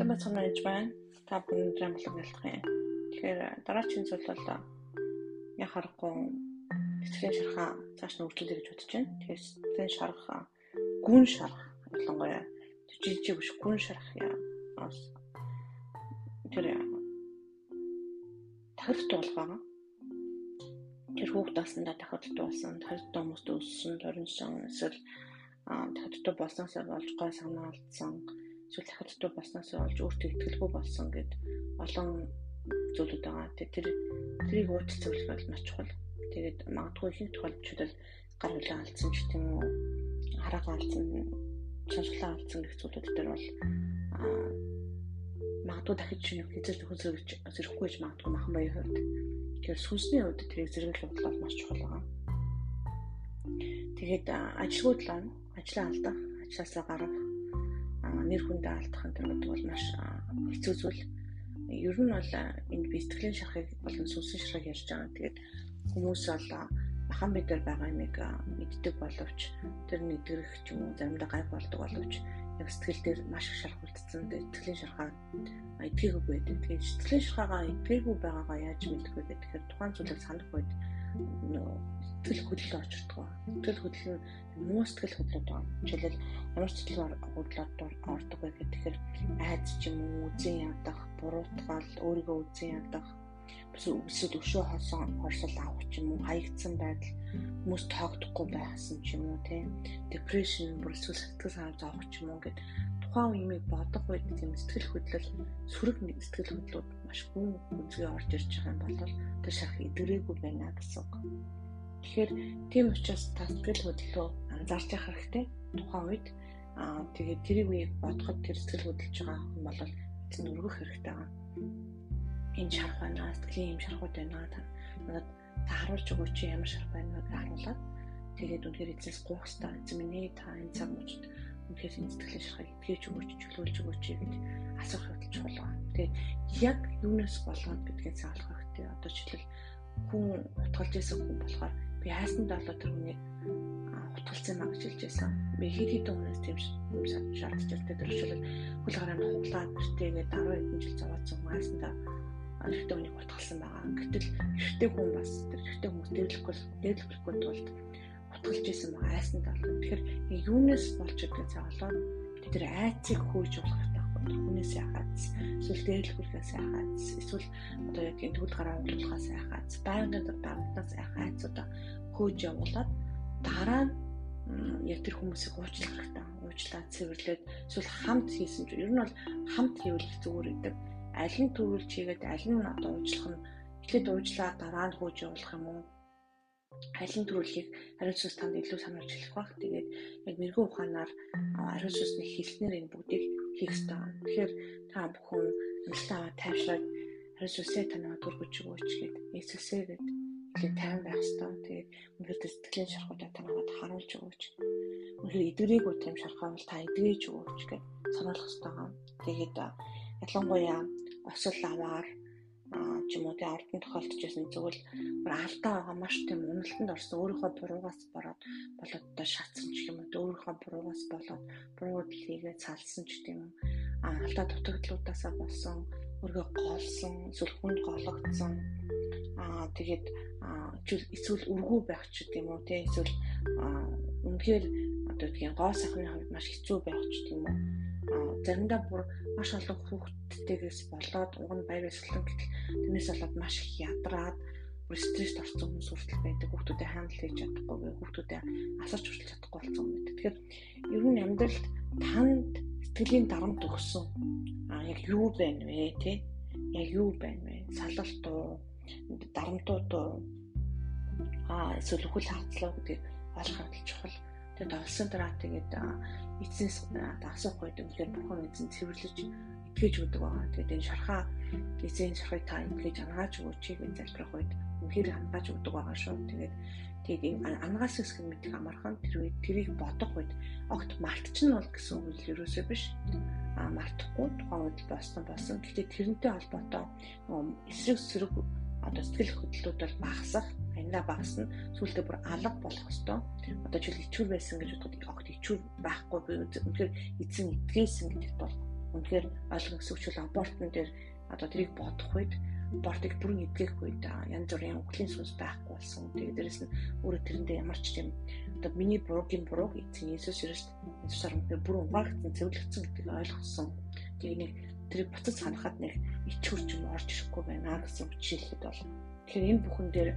Сайн бацхан байж байна. Та бүхэн өдрийн болон ялах юм. Тэгэхээр дараагийн зүйл бол яг харахгүй сэтгэлийн шархаа цааш нь үргэлжлүүлэх гэж бодож байна. Тэгэхээр сэтгэлийн шарх гүн шарх ялангуяа жижиг биш гүн шарх яа. Тэр тахирт болгоо. Тэр хүүхд таснда тахирт болсон, тахирт хүмүүст өссөн, төрөнсөн эсвэл тахирт болсноосоо болж гой санаа алдсан эсвэл дахиад болсноос олж өөртөө ихтгэлгүй болсон гэд олон зүйлүүд байгаа. Тэр тэрийг уучлах зүйл бол маш чухал. Тэгээд магадгүй ихэнх тохиолдолд гар хүлээ алдсан ч гэдэм үү хараагаа алдсан, шаншлаа алдсан гэх зүйлүүд дээр бол магадгүй дахиж шинэ хэзээ төхөс зэрэг зэрэхгүй гэж магадгүй махан баяр хувьд. Тэгэхээр сүнсний хувьд тэрийг зэрэглэх бодлоо маш чухал байгаа. Тэгээд ажилгүйдлаа ажлаа алдах, ажлаасаа гарах нэр хүндээ алдах төр бол маш хэцүү зүйл. Ер нь бол энэ би сэтгэлийн шархыг болон сүнсэн шархыг ярьж байгаа. Тэгээд хүмүүс бол махан бидээр байгаа юмыг мэддэг боловч тэр нэгдэрэх ч юм уу заримдаа гайг болдог боловч яг сэтгэл дээр маш их шарх үлдсэн. Сэтгэлийн шархаа эдгээгүй байдаг. Тэгээд сэтгэлийн шархаагаа эдгээгүй байгаагаа яаж мэдэх вэ гэхээр тухайн зүйлийг санах үед сэтгэл хөдлөл очирдгоо. Сэтгэл хөдлөл нь муу сэтгэл хөдлөлд байна. Жишээлбэл ямар сэтгэл хөдлөлд ордог вэ гэхээр айц ч юм уу үзэн ядах, буруутгал, өөрийгөө үзэн ядах, эсвэл өшөө хосон хорсол авах ч юм уу, хаягдсан байдал, хүмүүс тоогдохгүй байсан ч юм уу, тийм депрешн, бүр эсвэл сэтгэл санаа зовох ч юм уу гэдэг тухайн үеийг бодох үед тийм сэтгэл хөдлөл сөрөг сэтгэл хөдлөлүүд маш гүн үзгээ орж ирж байгаа юм бол тэр шах идэрээгүй байна гэсэн үг. Тэгэхээр тийм учраас сэтгэл хөдлөлөө анзаарч явах хэрэгтэй. Тухайн үед аа тэгээд тэрийг үеийг бодоход тэр сэтгэл хөдлөж байгаа хүн бол эцэн өргөх хэрэгтэй байгаа. Энэ шарх байна, сэтгэлийн юм шархууд байна. Надад та харуулж өгөөч ямар шарх байна вэ харуулаад тэгээд үнэхээр эцэс гуйх хэрэгтэй. Эцэн минь та энэ цаг мөчд үнэхээр энэ сэтгэлийн шархыг итгэж өгөөч, чөлөөлж өгөөч гэж асуух хөдөлж чухал. Тэгээд яг юунаас болоод гэдгийг заалах хэрэгтэй. Одоо жишээл хүн утгалж исэн хүн болохоор би хайсандаа болоо тэр хүний утгалцсан маа гэж хэлж байсан. Би хэд хэдэн хүнээс тийм тэр шилэг хөл гараанд хуглаад бэртээгээ 10 хэдэн жил зовоодсон хайсандаа эрэгтэй хүнийг утгалсан байгаа. Гэтэл эрэгтэй хүн бас тэр эрэгтэй хүмүүс дээрлэхгүй дээрлэхгүй тулд утгалж исэн байгаа айсандаа. Тэгэхээр юунаас болж байгаа цааглаад тэр айцыг хөөж болох хүнээс яхаац эсвэл дээрлэхээс яхаац эсвэл одоо яг энэ төгөл гараа уулуулахаас яхаац байнгын дарамтнаас яхаацудаа хөөж явуулаад дараа нь яг тэр хүмүүсийг уучлах хэрэгтэй уучлаад цэвэрлээд эсвэл хамт хийсэн ч ер нь бол хамт хийвэл зүгээр идэг аль нь төрүүлж хийгээд аль нь одоо уучлах нь эхлээд уучлаа дараа нь хөөж явуулах юм уу? Алин төрөлхийг ариун сүнс танд илүү сануулж хэлэх баг. Тэгээд яг мэрэгэн ухаанаар ариун сүнсний хэлснээр энэ бүгдийг хийх хэрэгтэй байна. Тэгэхээр та бүхэн амьдлаа тайвшраад ариун сүнсээ танаа дургуж өгөөч гэд Иесусээ гэд илүү тайван байх хэрэгтэй. Тэгээд өнөөдөр сэтгэлийн шархуудаа танаад харуулж өгөөч. Өнөөдөр эдгэрээгүй тийм шархаа бол та эдгэж өгөөч гэд сануулах хэрэгтэй байна. Тэгээд ялангуяа осол аваар ч юм уу тий ордон тохиолдож байсан зөвл алдаа байгаа маш тийм уналтанд орсон. Өөрийнхөө буруугаас бороод болоод одоо шатсан ч юм уу өөрийнхөө буруугаас болоод бурууд хийгээ цалсан ч гэдэм юм алдаа дутагдлуудаасаа болсон өөргөө голсон эсвэл хүнд гологдсон. Аа тэгээд эсвэл үргүү байх ч гэдэм үү тий эсвэл үнэхээр одоо тийм гоо сахны хувьд маш хэцүү байх ч гэдэм үү заримдаа бүр маш олон хүүхдтэйгээс болоод уг нь баяр баясгалан гэтэл тэрнээс болоод маш их ядраад бүр стресст орсон хүмүүс хүртэл байдаг. Хүүхдүүдэд хандл хийж чадахгүй, хүүхдүүдэд асарч хүртэл чадахгүй болсон юм байдаг. Тэгэхээр ер нь амьдралд танд сэтгэлийн дарамт өгсөн. А яг юу байна вэ те? Яг юу байна вэ? Салалт уу? Дарамтууд уу? А эсвэл үхэл хавцлаа гэдэг олох хавтал чухал. Тэгээд олсон дараа тэгээд эцэс асуух үед үнэхээр бурхан эзэн цэвэрлэж итгэж өгдөг байгаа. Тэгээд энэ шархаа эзэн шархыг та итгэж ангааж өгөөч гэж залбирх үед үнэхээр ангааж өгдөг байгаа шүү. Тэгээд тэгээд энэ ангаас хэсэг мэдих амархан тэр үед тэрийг бодох үед огт мартчихна бол гэсэн үг л ерөөсөө биш. А мартахгүй тухайн үед болсон болсон. Гэхдээ тэрнтэй холбоотой эсрэг сэрэг одоо сэтгэл хөдлөлүүд бол багасах ангиа багасна сүултээ бүр алга болох хэвээр одоо жишээл ичүүр байсан гэж бодоход огт ичүүр байхгүй би үнэхээр эзэн итгээсэн гэдэгт бол үнэхээр ойлгох гэсвчүүл абортн дээр одоо тэрийг бодох үед бортыг бүрэн эдгэх үед янз бүрийн өвглийн сүнс байхгүй болсон. Тэгээд дээрэс нь өөрөө тэрэндээ ямар ч юм одоо миний буруугийн буруу эзэн Иесус Христ Иесусаар үнээр бүр угаагдсан цэвэрлэгдсэн гэдгийг ойлгосон. Тэгээд нэг тэрийг буцаж санахад нэг ичхүр ч юм орж ирэхгүй байна гэсэн үгжийлэхэд бол тэгэхээр энэ бүхэн дээр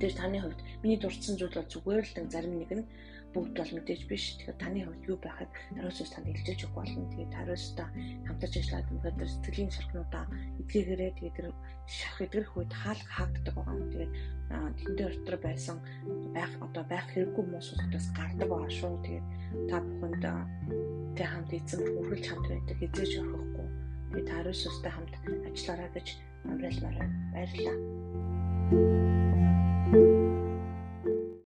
тэр таны хувьд миний дурдсан зүйл бол зүгээр л зарим нэг нь бүгд бол мэдээж биш. Тэгэхээр таны хувьд юу байхад хариуцлага танд илжээж өгөх болно. Тэгээд хариуцлага хамтарч ажиллаад өнөөдөр сэтгэлийн шархнуудаа эдгээрээ тэгээд тэр шарх эдгэрэх үед хаалга хаагддаг байгаа юм. Тэгээд тэндээ дотор байсан байх одоо байх хэрэггүй муусуудаас гардаг байгаа шүү. Тэгээд та бүхэнд тэг хамт эзэн хүргэлж хамт байдаг эзэж орхихгүй. Тэгээд хариуцлагатай хамт ажиллаарай гэж амралтмаар баярлалаа. thank you